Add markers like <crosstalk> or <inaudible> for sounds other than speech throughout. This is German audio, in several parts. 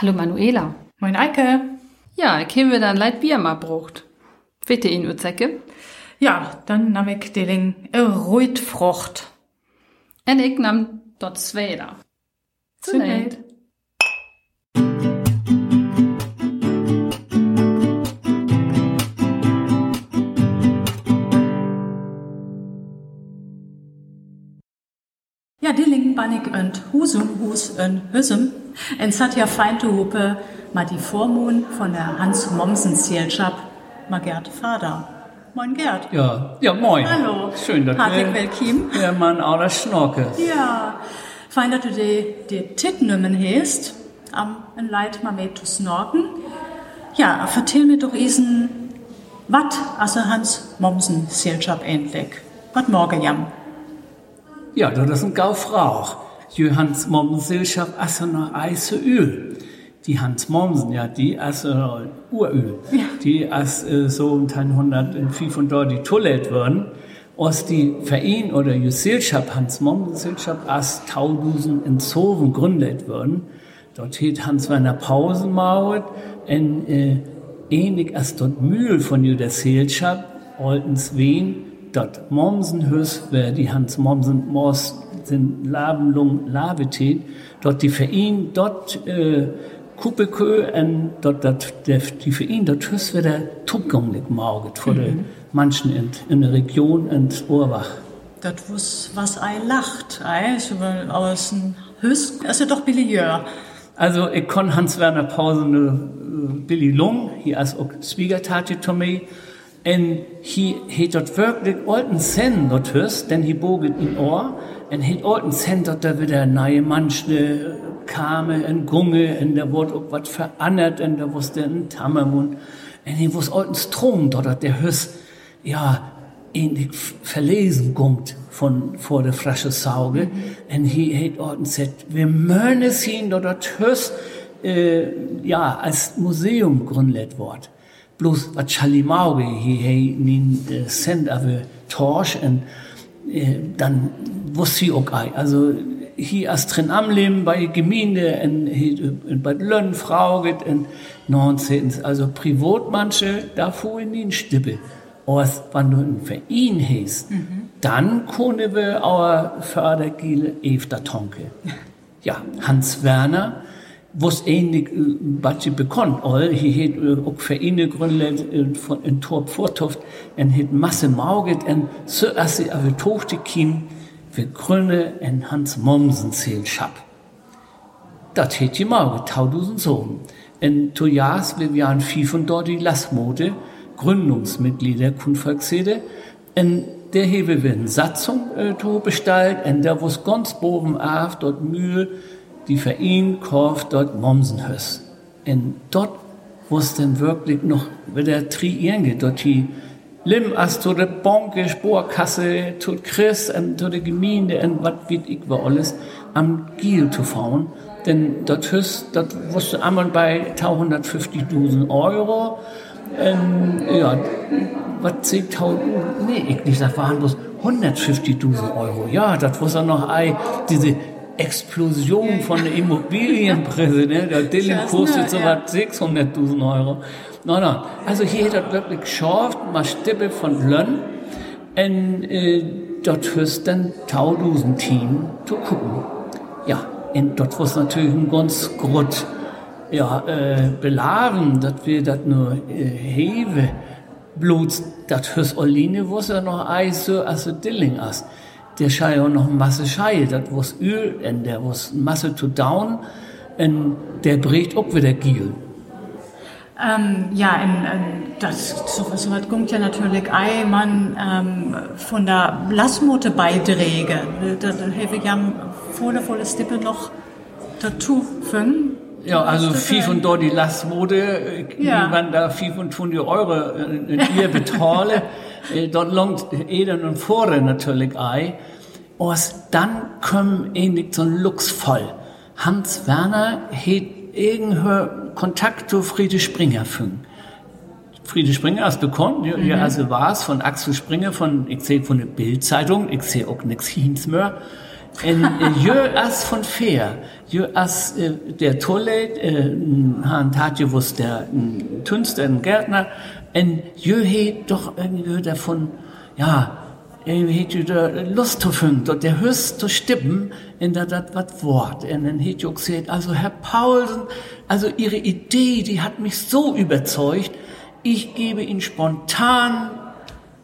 Hallo Manuela. Moin Eike. Ja, ich habe dann Leid Bier mal brucht. Bitte in Uzecke? Ja, dann nahm ich den Reutfrucht. Und ich nahm dort Zweder. Zunächst. Ja, Dilling, Bannig und Husum, Hus und Hüsum. Es hat ja fein zu hupe, die Vormund von der Hans Mommsen Zielschap, mal Gerd Vater. Moin Gerd. Ja, ja, moin. Hallo. Schön, dass wir willkommen. ja, mal ein outer Schnorke. Ja, fein, dass du die, die Titnummen hast, am ein Leid mal mit zu snorken. Ja, vertell mir doch isen, wat also Hans Mommsen Zielschap endlich? Wat morgen jam? Ja, das ist ein Gaufrauch. Johannes Mommsen schafft also noch Eise Öl. Die Hans Mommsen, ja, die also Uröl. Ja. Die als äh, so um 105 die Toilette werden. Aus die Verein oder Jusilschap Hans Mommsen als Taudusen in Zoven gründet worden. Dort hat Hans Werner Pausen mauert, en äh, ähnlich als dort Mühl von Juder Seelschap, Oltens Wien, dort Mommsenhüs, wer die Hans Mommsen Moss sind Labenlung Labetet, dort die Verein, dort äh, Kupekö, en dort, dort der, die Verein, dort hüs wieder tupgunglich mauget, vor der manchen in, in der Region und Ohrwach. Das wus was ei lacht, ei, will aus dem Hüs, ist ja doch billiger. Also, ich kon Hans-Werner Pause ne äh, Billy Lung, hier als auch Schwiegertate to me, en hier het dort wirklich alten Sen dort hörst, denn hier boget in Ohr, en het alten Sen dort da wieder neue Manschne kame, en Gunge, en da wurde auch wat verandert, en da wusste ein Tammermund, en hier wus alten Strom dort, der hörst, ja, ähnlich verlesen gummt von vor der frische Sauge. Und hier hat Orten gesagt, wir mögen es hin, dort hörst, äh, ja, als Museum gründet wort. Bloß was Chalimauge hier hey, nin äh, Cent aber Torsch und äh, dann wusste sie auch ei. Also hier als drin am Leben bei Gemeinde und hier, äh, bei Lönn Frauget und 19. Also privat manche, da fuhr in den Stippe. Aber wenn du einen Verein hast, dann können wir auch Fördergiel Efter Tonke. <laughs> Ja, Hans Werner, was ähnlich, äh, was sie bekannt, all, hier hat äh, auch Vereine gegründet, äh, von, in Torp Vortoft, und hat Masse Mauget, und so, als sie aber tochte kim, wir gründen ein Hans Mommsen Zählschap. Das hat die Mauget, tausend Sohn. In Tojas, wir waren viel von dort die Lassmode, Gründungsmitglieder Kunvolksede, und der hebe eine Satzung äh, to bestalt, und da wo's ganz boven auf, dort Mühl, die Verein kauft dort Mommsenhös. Und dort, wo's denn wirklich noch wieder triieren geht, dort die Lim as to de Bonke, Sporkasse, to Chris, und to de Gemeinde, und wat wird ich war alles, am Giel zu fahren. Denn dort hüs, dort wusste einmal bei 150.000 Euro, ähm, ja, was 10.000, nee, ich nicht, das waren bloß 150.000 Euro. Ja, das dann noch ei, diese Explosion von der Immobilienpreise, ne? Der Dillen kostet so was 600.000 Euro. Nein, nein. Also hier hat er wirklich geschafft, mal Stippe von Lönn, und äh, dort hörst dann 1000 Team zu gucken. Ja, und dort war es natürlich ein ganz grot ja, äh, beladen, dass wir das nur äh, heve. Bloß, das hörst Oline, was ja noch Eis so, also Dilling as. Der schei ja noch Masse Schei, das was Öl, und der was Masse zu down, und der bricht auch wieder Giel. Ähm, ja, in, in, das, so, so was kommt ja natürlich ei, man ähm, von der Lassmote Beiträge. Da, da habe ich ja volle, volle Stippe noch dazu fügen. Ja, also viel äh, von dort die Lastmode, Ja. ja. wenn da viel von 20 Euro äh, in ihr bezahle, <laughs> äh, dort langt Eden und Vore natürlich ein. Und dann kommt ähnlich so ein Luxvoll. Hans Werner hat irgendeinen Kontakt zu Friede Springer fügen. Friede Springer ist bekannt, ja, ja, also war's von Axel Springer von, ich sehe von der Bildzeitung, ich sehe auch Hiens mehr. En jö as von fair, jö as äh, der Toilet, äh, han tatje wus der Tünster, ein Gärtner, en jö he doch irgendwie davon, ja, jö der Lust zu finden, dort der Höchst zu stippen, in der dat wat Wort. En dann het jö gesagt, also Herr Paulsen, also Ihre Idee, die hat mich so überzeugt, ich gebe Ihnen spontan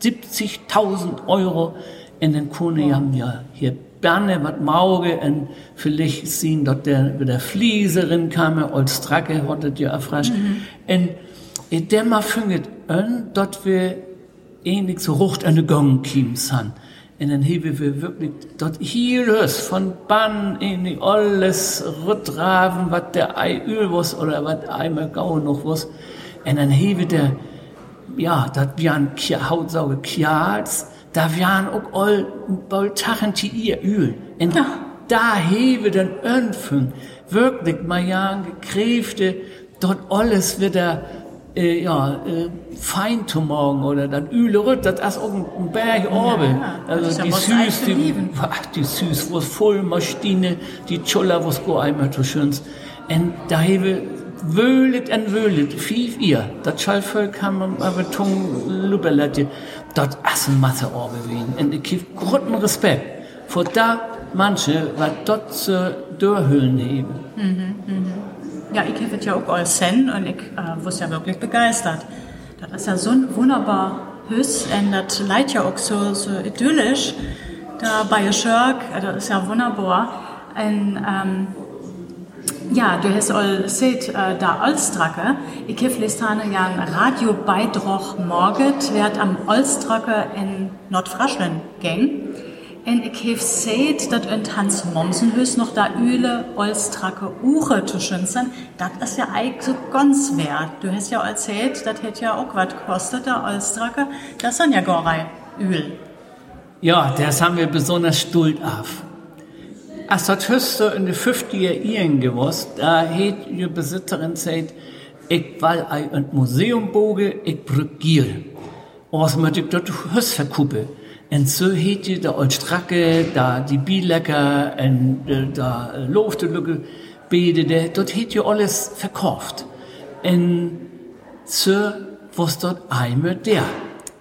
70.000 Euro in den Kone haben ja hier Berne wat Mauge und vielleicht sehen dort der wieder Flieserin kam als Stracke hattet ja erfrascht und in der mal fünget an dort wir ähnlich so rucht eine Gong kim san und dann hebe wir wirklich dort hier los von Bann in alles Rüttraven wat der Ei Öl was oder wat einmal Gau noch was und dann hebe der ja, dat wian Hautsauge Kials, da wian auch all bald Tachen die ihr Öl. Und Ja. da hebe den Önfen wirklich Majan gekräfte, dort alles wieder äh, ja, äh, fein zu morgen oder dann Öle rütt, das ist auch ein Berg das ist also ja die was süß, die, ach, die süß, wo voll Maschine, die Chulla, wo's go einmal zu schönst. Und da hebe wöhlet en wöhlet, fief ihr. Dat Schallvolk haben aber Tung lubberletje. Dort assen Masse Orbe wien. Und ich gebe großen Respekt vor da manche, was dort zu durchhüllen heben. Ja, ich habe es ja auch alles sehen und ich äh, war ja wirklich begeistert. Das ist ja so ein wunderbar Hüss und das leid ja auch so, so idyllisch. Da bei Schörk, äh, das ist ja wunderbar. Und, ähm, ja, du hast all seht, äh, da Olstracke. Ich habe lestane ja einen Radiobeitrag morgen, wird am Olstracke in Nordfraschland gehen. Und ich habe seht, dass in Hans Mommsenhüs noch da Öle Olstracke Uche zu schünzen. Das ist ja eigentlich so ganz wert. Du hast ja erzählt, das hätte ja auch was gekostet, der Olstracke. Das sind ja Gorei Öl. Ja, das haben wir besonders stolz auf. Als das höchste in den 50er Jahren gewusst, da hat die Besitzerin gesagt, ich will ein Museum boge, ich brück Giel. Was möchte ich dort Höchst verkuppe? Und so hat die da als Stracke, da die Bielecker, und äh, da Luftelücke, Bede, dort hat die alles verkauft. Und so was dort einmal der.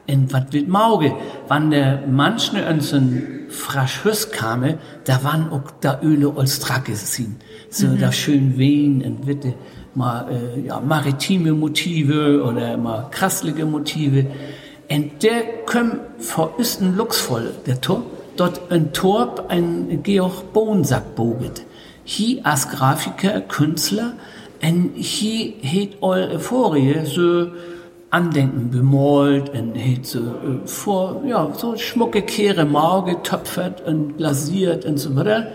Und wat wird Mauge? Wann der manchen unseren frasch Hüss kame, da waren auch da Öle als Dracke sind. So da schön wehen und witte mal äh, ja, maritime Motive oder mal krasslige Motive. Und der kommt vor Östen luxvoll, der Tor. Dort ein Torb, ein Georg Bohnsack boget. Hier als Grafiker, Künstler, und hier hat all Euphorie so Andenken bemalt und hat so äh, vor, ja, so schmucke Kehre Mau getöpfert und glasiert und so weiter.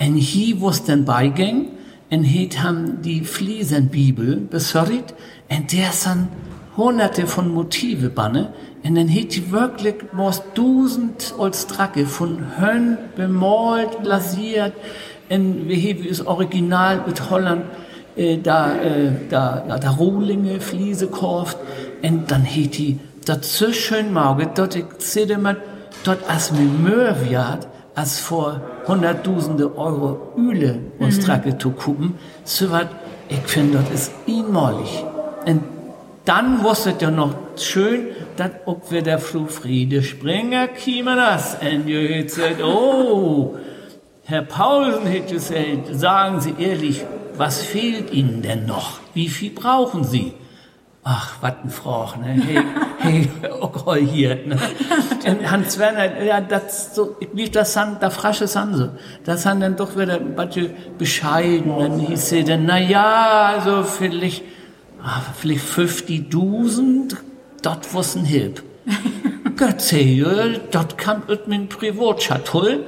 Und hier, wo es dann beiging, und hat haben die Fliesenbibel besorgt, und der sind hunderte von Motive banne, und dann hat die wirklich was dusend als Dracke von Hön bemalt, glasiert, und wie das Original mit Holland, äh, da, äh, da, ja, da Rohlinge, Fliese kauft, und dann hat die das so schön mauget, dort ich sehe mal, dort als mir mehr wird, als vor hunderttausende Euro Öle uns trage zu kuppen, so wat, ich finde, das ist einmalig. Und dann wusste ja noch schön, dass ob wir der Fru Friede Springer kiemen das. Und ihr hätt gesagt, oh, Herr Paulsen hätte gesagt, sagen Sie ehrlich, was fehlt Ihnen denn noch? Wie viel brauchen Sie? Ach, was ein Froch, ne? Hey, <laughs> hey, oh, hier, ne? Und Hans Werner, ja, das so, lief das Sand, da frasche Sanse. Das haben dann doch wieder ein bisschen bescheiden. Dann hieß sie dann, na ja, also vielleicht, vielleicht 50.000, das was ein Hilf. <laughs> Gott sei dort kam ut min Privatschatull,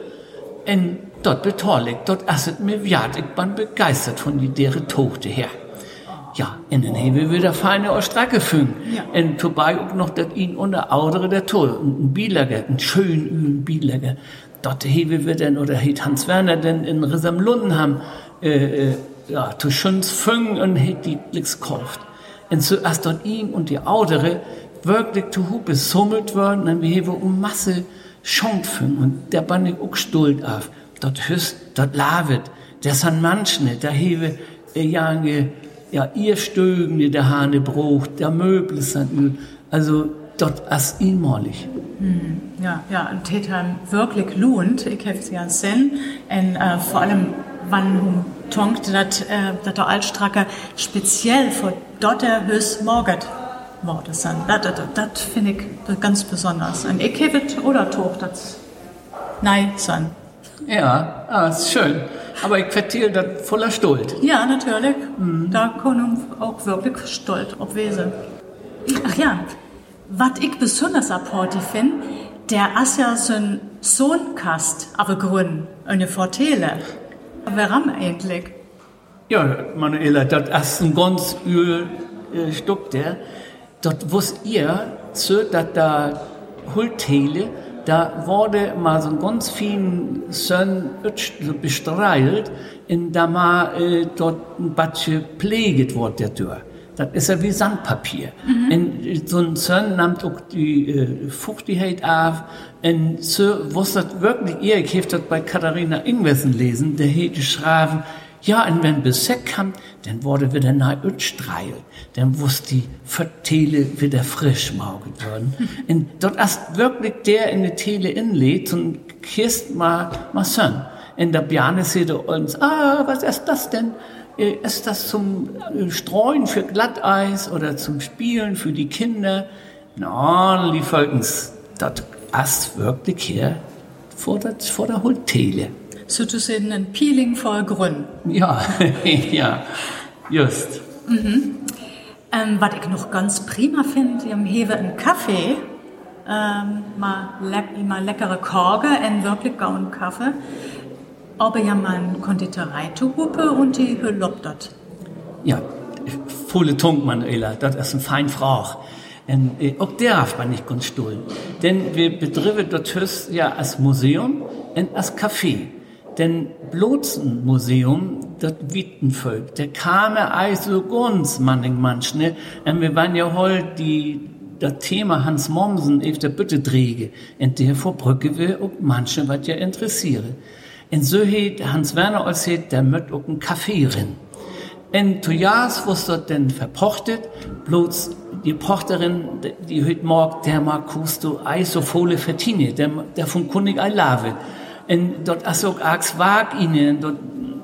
en dort beteiligt, dort asset mir wert, ich bin begeistert von die dere Tochter her. Ja, in den Hebel wieder feine Ostracke fügen. Ja. Und vorbei auch noch das ihn unter Audere der Toll, ein Bielager, ein schön üben Bielager. Dort Hebel wird dann, oder Hans Werner denn in Risamlunden haben, äh, äh, ja, zu schöns füngen und hat die Blicks kauft. Und als dort ihn und die Audere wirklich zu Hupe summelt worden, dann wir haben um Masse Schont füngen. Und der bin ich auch stolz auf. dort hüst, dort lavet, der san manchne, da hewe, äh, jange, ja, ihr Stögen, der Hane brucht, der Möbel sind, also dort as inmalig. Hm, ja, ja, und Täter wirklich lohnt, ich habe es ja gesehen, und äh, vor allem, wann tonkt, dass äh, dat der Altstracker speziell vor dort der höchst morget worden sind. Das, das, das finde ich ganz besonders. Und ich habe oder toch, das nein sein. Ja, ah, ist schön. Aber ich vertiere das voller Stolz. Ja, natürlich. Mhm. Da können auch wirklich stolz auf Wesen. Ach ja, was ich besonders apporti finde, der ist ja so ein Sohnkast, aber grün, eine Vorteile. Warum eigentlich? Ja, Manuela, das ist ein ganz übel äh, Stück der. Dort wusst ihr, so, dass da Hultele, da wurde mal so ein ganz vielen Sön bestrahlt, in da mal äh, dort ein Batsche pfleget wurde der Tür. Das ist ja wie Sandpapier. Mhm. Und so ein Sön nimmt auch die äh, Fruchtigkeit auf. Und so wusste das wirklich, ihr, ich habe das bei Katharina Ingwersen lesen, der hätte geschrieben, ja, und wenn Besek kam, dann wurde wieder neu utstreilt. Dann wusste die Vertele wieder frisch mauget worden. <laughs> und dort ist wirklich der in die Tele inlädt und kisst mal, mal Sön. Und der Bjarne sagte uns, ah, was ist das denn? Äh, ist das zum äh, Streuen für Glatteis oder zum Spielen für die Kinder? Na, die Volkens, das ist wirklich hier vor der, vor der Hotele sozusagen ein Peeling voll Grün. Ja, <laughs> ja, just. Mhm. Ähm, was ich noch ganz prima finde, wir haben hier einen Kaffee, ähm, mal, le mal leckere Korge, einen wirklich gauen Kaffee. Aber ja mal eine Konditoreituhupe und die lobt das. Ja, volle Tunk, Manuela, das ist ein fein Frau. Und äh, auch der darf man nicht ganz stullen. Denn wir betreiben dort ja als Museum und als Café. Denn Museum, das Wittenvolk, der kam also ganz manning manchne, und wir waren ja heute die, das Thema Hans Mommsen auf der Bütte träge, und der Vorbrücke will auch manche was ja interessiere. Und so hat Hans Werner als hat, der möcht auch ein Kaffee rein. Und zu Jahres wusste denn verpochtet, bloß die Pochterin, die heute morgen, der mag kusto Eis so volle Vertine, der, der von Kundig ein Lave. Und dort auch args wag ihnen, dort,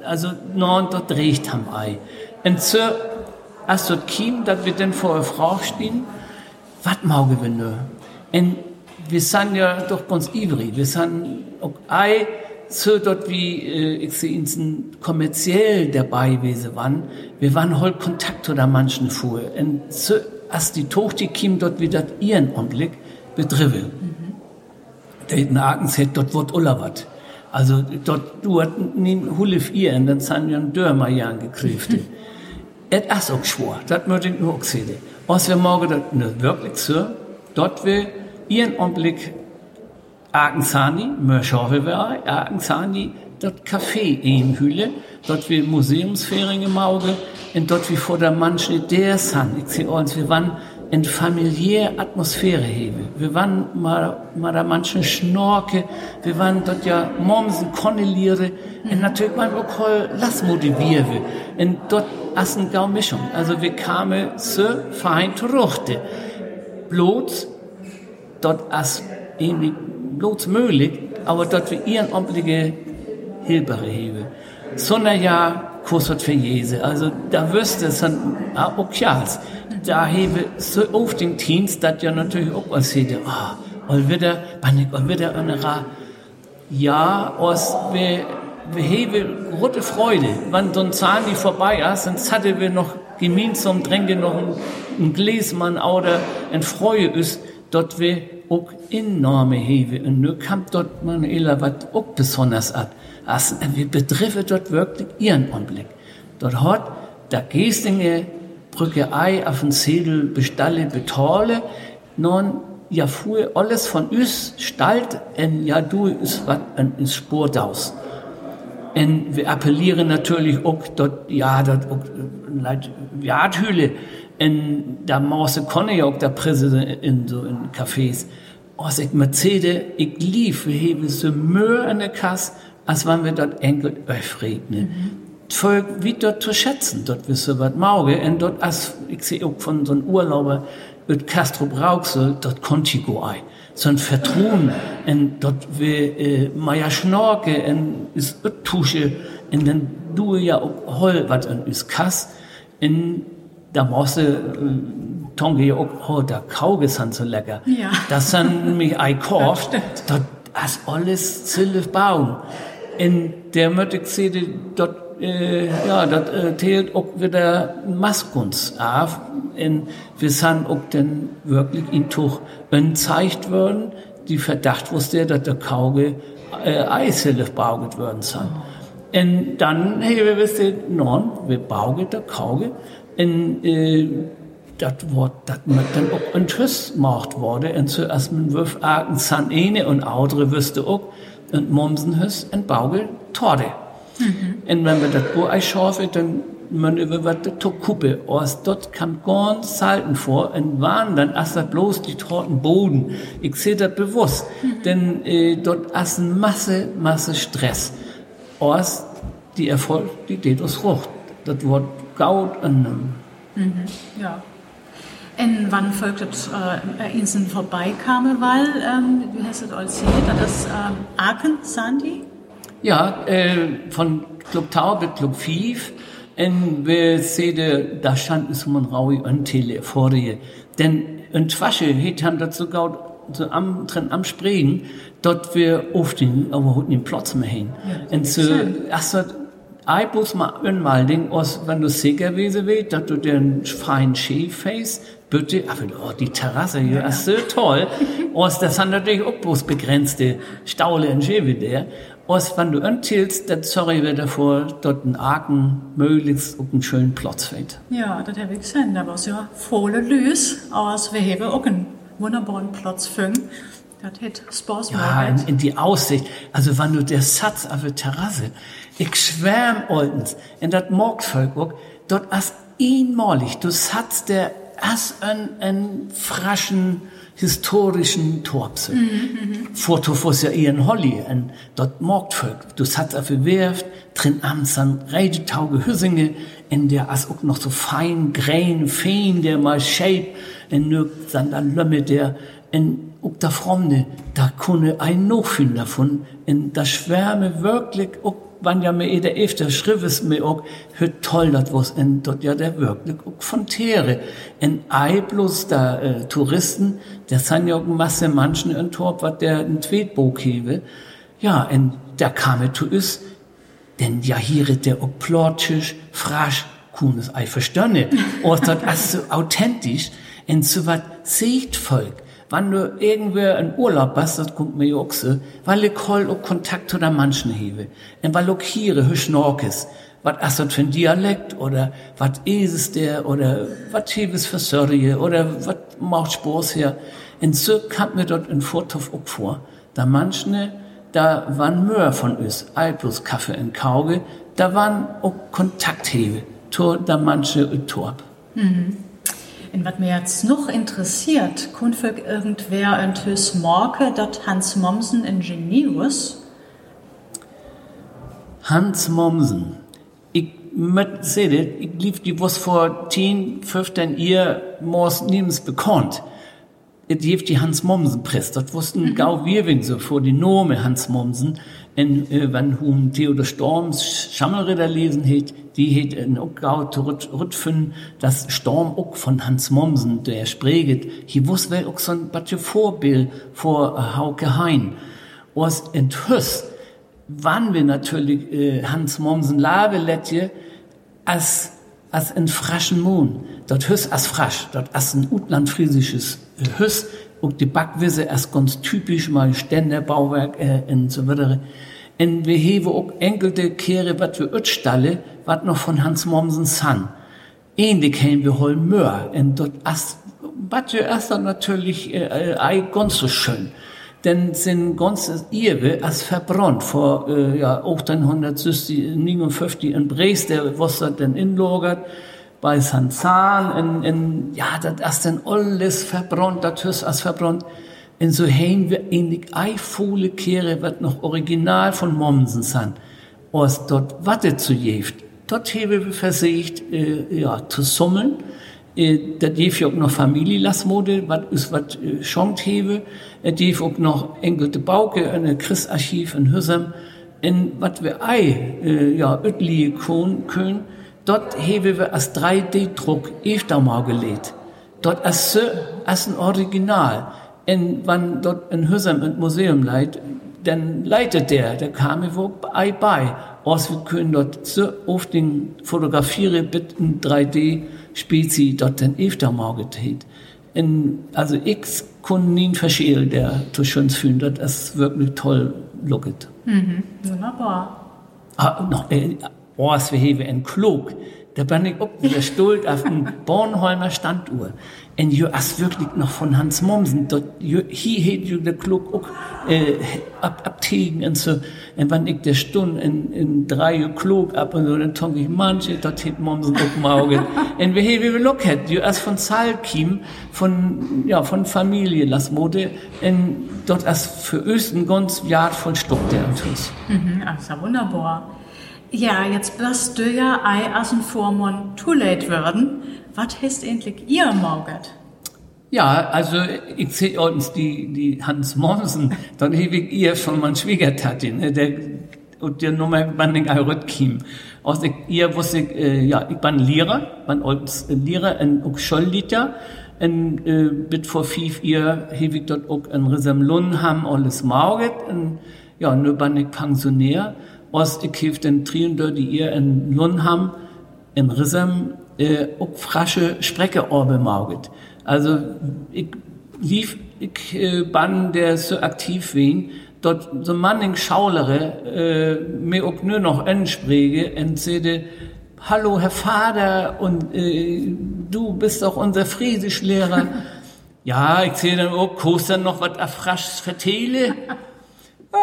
also, non, dort recht ham ei. Und so, als dort kim, dass wir dann vor der Frau stehen, was mauge wir nur? Und wir sind ja doch ganz ivrig, wir sind auch ei, so dort wie, äh, ich sehe uns kommerziell dabei gewesen waren, wir waren halt Kontakt oder manchen vor. Und so, als die Tochter kim, dort wieder ihren Anblick betriebe. Mhm. Der in Akens hätte dort wird Ullawat. Also dort du hat nin hulif ihr und dann sind wir ein Dörmer jan gekräftet. <laughs> Et as auch schwor, das möchte ich nur auch sehen. Was wir morgen dort ne wirklich so, dort wir ihren Anblick Agensani, Mörschaufe wäre, Agensani, dort Café in Hülle, dort wir Museumsferien im Auge, und dort wie vor der manchen der San, ich sehe uns, wir waren in familiäre Atmosphäre hebe. Wir waren mal, mal da manchen Schnorke, wir waren dort ja Momsen, Konneliere, und natürlich wir auch Lass motivieren. Und dort eine gau Mischung. Also wir kamen so fein zuruchte. Bloß, dort ist irgendwie bloß möglich, aber dort wir ihren Oblige Hilfe hebe. Sondern ja, Kurs für Jese. Also da wüsste es dann auch Charles da hebe so oft den Dienst, dass ja natürlich auch was hätte. Ah, und wieder, und wieder eine ja, aus, wir, wir hebe rote Freude, wenn so ein Zahn die vorbei ist, dann hatte wir noch gemeinsam tränke noch ein, ein Gläsmann oder ein Freude ist, dort wir auch enorme hebe. Und nur kam dort Manuela was auch besonders ab. Also, wir betreffen dort wirklich ihren Anblick. Dort hat der Gestinge Brücke Ei auf den Sedel bestalle betale, non ja fuhr alles von us stalt en ja du is wat en is Spur daus. En wir appellieren natürlich auch dort, ja, dort auch, leid, ja, Hülle, en da Mause konne ja auch der Präsident in so in Cafés. Oh, ich Mercedes, ich lief, wir heben so Mühe in der Kasse, als wenn wir dort enkel aufregnen. Mhm. Volk wie dort zu schätzen, dort wisse wat Mauge, und dort as, ich sehe auch von so einem Urlauber, mit Castro Brauxel, dort konnte ich go ein. So ein Vertrauen, und dort wir, äh, Maya Schnorke, und is Tusche, und dann du ja auch hol, wat an is Kass, in da musst du, äh, Tonge ja auch, oh, der Kauge sind so lecker. Ja. Das sind mich ein <laughs> Korf, dort as alles zille bauen. In der möchte ich sehen, dort äh, ja, das äh, zählt auch wieder Maskuns auf. Und wir sind auch dann wirklich in Tuch entzeigt worden, die Verdacht wusste, dass der Kauge äh, Eishilfe bauget worden sind. Und dann, hey, wir wissen, non, wir bauget der Kauge. Und, äh, das Wort, das mit dann auch ein Tschüss gemacht wurde. Und zuerst mit Wurf Aken san eine und andere wüsste auch, und Momsen hüss und Bauge Torde. Mhm. Und wenn wir das Bohrei schaffen, dann müssen wir was der Kuppe aus. Dort kam ganz selten vor und waren dann erst bloß die Torten Boden. Ich sehe das bewusst, mhm. denn äh, dort ist eine Masse, Masse Stress. Aus die Erfolg, die Dedos Rucht. Das Wort Gaut annehmen. Mhm. Ja. Und wann folgt das äh, Inseln vorbeikam, weil, ähm, wie heißt das alles hier, das ähm, Aachen, Sandy? Ja, äh, von Club Tau bis Club 5. Und wir sehen, da stand es um ein Raui Öntele vor dir. Denn ein Twasche, het haben das sogar so am, drin am Springen, dort wir oft den, aber heute den Platz mehr hin. Ja, und so, also, ich muss mal einmal denken, wenn du sicher gewesen willst, dass du den feinen Ski-Face, bitte, aber oh, die Terrasse hier ja. ist so toll. und das sind natürlich auch bloß begrenzte Staule und Ski der. Und wenn du antilst, dann sorry wir davor, dort ein Aken möglichst auf einen schönen Platz fällt. Ja, das habe ich gesehen. Da war es ja voller Lüs, aber wir haben auch einen wunderbaren Platz finden. Das hat Spaß gemacht. Ja, in, in, die Aussicht. Also, wenn du der Satz auf der Terrasse, ich schwärm oldens, in das Morgvolk auch, dort ist einmalig, du Satz der, as ein, ein fraschen, historischen Torpse. Mm -hmm. Foto was ja ihren Holly, en dort Morgtvolk. Du satz auf Werft, drin amts an Redetauge Hüssinge, in der as auch noch so fein, gräin, fein, der mal shape, en nur dann dann Lömme, der, en auch da Frommne, da kunne ein noch davon, in da schwärme wirklich auch wann ja mir der efter Schrives mir auch hört toll dat was in dort ja der wirklich auch von Tiere in ei bloß da äh, Touristen der sind ja auch Masse manchen in Torp wat der ein Tweetbog hebe. Ja in der kam zu is denn ja hier der auch plottisch frasch kunes ei verstönne und <laughs> dort ist so authentisch. In so seht Volk Wenn du irgendwer in Urlaub bist, das kommt mir auch so, weil ich hol auch Kontakt zu der Menschen hebe. Und weil ich hier hüsch Norkes. Was ist das für ein Dialekt? Oder was ist es der? Oder was hebes für Sorge? Oder was macht Spaß hier? Und so kam mir dort in Vortopf auch vor. Da manche, da waren mehr von uns, Alpus Kaffee in Kauge, da waren auch Kontakthebe. Tor, da manche Torp. Mhm. Und was mir jetzt noch interessiert, könnte irgendwer ein Tüß Marke, dass Hans Mommsen ist? Hans Mommsen. Ich sehe ich lief die was vor 10, 15 Jahren morgens niemals bekannt. Es gibt die Hans Mommsen Press. Das wussten mhm. gau wir so vor die Nome Hans Mommsen. Und äh, wenn hum Theodor Storms Schammelritter lesen hat, die het in Ockgau rutfen das Storm auch von Hans Mommsen, der spreget. Hier wus wel auch so ein batje Vorbild vor Hauke Hein. Was enthüst, wann wir natürlich äh, Hans Mommsen Lave letje, als als in fraschen Mohn. Dort hüss as frasch, dort as ein utlandfriesisches äh, Hüss, und die Backwisse erst ganz typisch mal Ständerbauwerk äh, und so weiter. Und wir haben auch enkelte Kehre, was wir Ötstalle, was noch von Hans Mommsen san. Ähnlich haben wir hol Möhr. Und dort ist, was wir erst dann natürlich, äh, äh, ganz so schön. Denn sind ganz Irwe als verbrannt vor, äh, ja, auch dann 159 in Bres, der was da denn inlogert, bei San Zahn, in, in, ja, das ist dann alles verbrannt, das ist als verbrannt. Und so haben wir ähnlich eifole Kehre, was noch original von Mommsen sind, aus dort Watte zu jeft. Dort haben wir versucht, äh, ja, zu summeln. Äh, das gibt ja auch noch Familienlassmode, was ist was äh, schonkt habe. Es gibt auch noch engelte Bauke, ein Christarchiv in Hüssem. Und was wir ei, äh, ja, ötliche können, dort haben wir als 3D-Druck öfter mal gelegt. Dort als, so, als ein Original. Und wenn dort in Hüssem im Museum leit, dann leitet der, der kam mir bei, bei. Aus wir können dort so oft den fotografieren mit einem 3D-Spezi dort den öfter mal getätigt. Also ich kann nie verschieden, der zu schön fühlen, das ist wirklich toll looket. Mhm. Wunderbar. Ah, noch, äh, was wir haben ein Klug. Da bin ich stolz auf den Bornholmer Standuhr. Und jo as wirklich noch von Hans Mommsen, dort, jo, hier hätt jo der Klug auch, äh, ab, abtegen und so. Und wenn ich der Stunde in, in drei jo Klug ab und so, dann tonk ich manche, dort hätt Mommsen auch im Auge. <laughs> und wir haben wir Look hätt, jo as von Salkim, von, ja, von Familie, las Mode, und dort as für Östen ganz Jahr voll Stuck der uns. Mhm, das ist ja wunderbar. Ja, jetzt bist du ja ei as ein Vormund too late werden. Was heißt endlich ihr Mauget? Ja, also ich sehe uns die, die Hans Mommsen, dann ich ihr schon mein Schwiegertati, ne, der, und der Nummer bin ich rückkim. Aus ich, ihr wusste ich, äh, ja, ich bin Lehrer, bin als Lehrer in auch Schullieder, und äh, bit vor Jahren habe ich dort auch in Risamlun haben alles mauget, und ja, nur bin ich Pensionär, aus ich habe den Triunder, die ihr in Lun haben, in Rissam, äh, auch frasche Spreckeorbe mauget. Also ich lief, ich äh, ban der so aktiv wen, dort so manning Schaulere, äh, mir auch nur noch ansprege und sede, hallo Herr Vater und äh, du bist auch unser Friesischlehrer. <laughs> ja, ich sehe dann auch, kost dann noch was erfraschs vertele.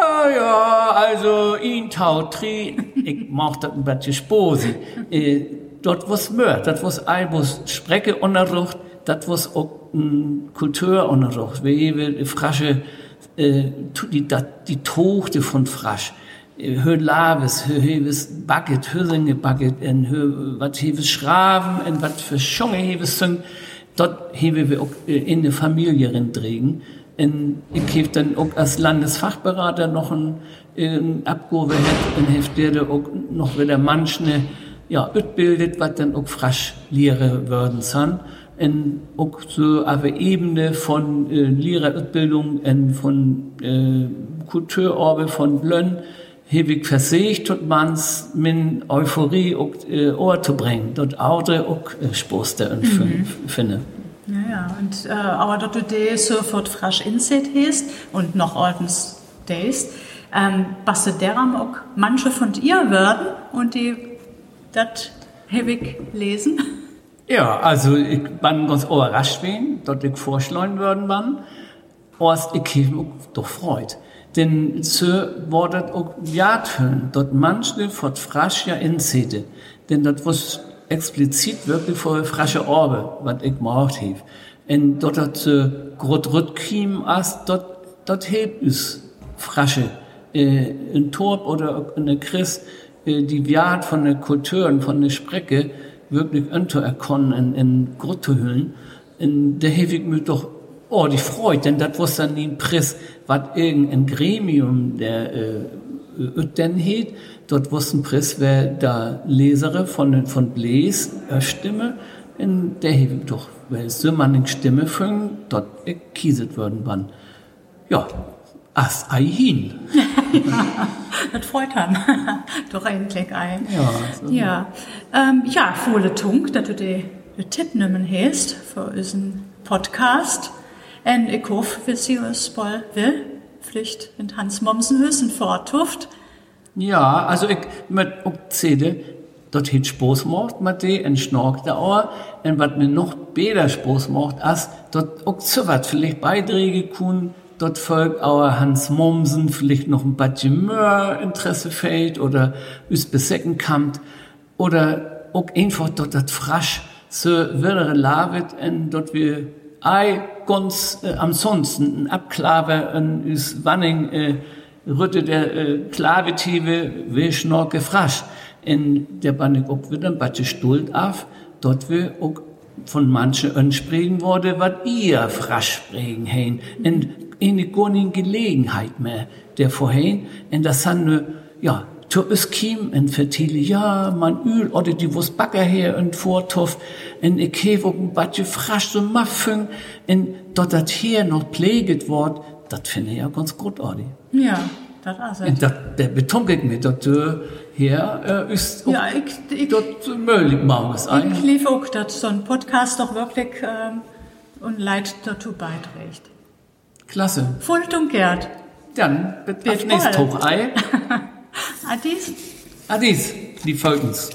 Ah ja, also ihn taut tri, ich mach das ein bisschen Sposi. Äh, dort was mehr, dort was Albus Sprecke unterrucht, dort was auch m, Kultur unterrucht. Haben frasche, äh, die, dat, die Tochte von frasch. Hör Laves, hör Heves Bucket, hör Singe Bucket, en hör wat Heves Schraven, en wat für Schunge Heves sind. Dort haben wir auch äh, in der Familie drin Und ich habe dann auch als Landesfachberater noch ein, ein Abgabe, ein Heft, der auch noch wieder manche ja, utbildet, was dann auch frasch Lehre werden kann. Und auch so auf der Ebene von äh, Lehrerutbildung und von äh, Kulturorbe von Lönn, habe ich versucht, dort mans min Euphorie auch äh, Ohr zu bringen, dort Auto auch äh, Sposte und mhm. finde. Ja, ja, und, äh, aber dort du sofort frasch inset hast und noch ordens dest, ähm, was deram auch manche von ihr werden und die das ich lesen. Ja, also ich bin ganz überrascht, wen, dass ich vorschlagen worden bin. Was ich doch freut. Denn so wurde auch ja tun, dort manche von frasch ja inzete. Denn das was explizit wirklich für frasche Orbe, was ich gemacht habe. Und dort hat so grot rütkiem as, dort, dort hebt es frasche, äh, in Torb oder in der Christ, äh, die Wert von der Kultur und von der Sprecke wirklich untererkennen in, in Grottohüllen. Und da habe ich mich doch oh, die freut, denn das was dann den Press, was irgendein Gremium der äh, denn het, dort ein Press, wer da Lesere von von Bläs äh, Stimme, in der ich doch, weil so man eine Stimme fünf, dort kieset worden wann. Ja, as ei hin. <laughs> das freut han. <laughs> Doch endlich ein. Ja, so. Ja, ähm, ja, volle Tunk, dass du die Tipp nehmen hast für unseren Podcast. Und ich hoffe, wir sehen uns bald will. Pflicht in Hans Mommsen Hüssen forttuft. Ja, also ich mit Zede, dort hat Spaß gemacht mit die, en Schnork der Ohr, und was mir noch besser Spaß macht, als dort auch so was vielleicht Beiträge können, dort folgt auch Hans Mommsen vielleicht noch ein bisschen mehr Interesse fällt oder üs besecken kommt. Oder auch einfach dort das frasch so wäre Lavet und dort wir ei ganz äh, ansonsten ein Abklaver in is Wanning äh, rütte der äh, Klavetive wisch noch gefrasch. In der Bannig auch wieder ein Batsche Stult auf, dort wir auch von manchen ansprechen wurde, was ihr frasch sprechen hein. Und eine nicht Gelegenheit mehr, der vorhin, und das sind nur, ja, to es kim en vertelle, ja, man Öl oder die was Backer her und Vortoff, en ich hebe ein Batje frasch so Muffin, und dort das hier noch pfleget wort, das finde ich ja ganz gut, Adi. Ja, das ist Und es. das, der betonket mir, dass äh, hier äh, ist, Ja, ich, ich, dort möglich machen es ich lief auch, dass so ein Podcast doch wirklich ähm, und Leid dazu beiträgt. Klasse. Fullt und Gerd. Dann, bis nächstes bald. Hoch, ei. Adis. Adis, die Volkens.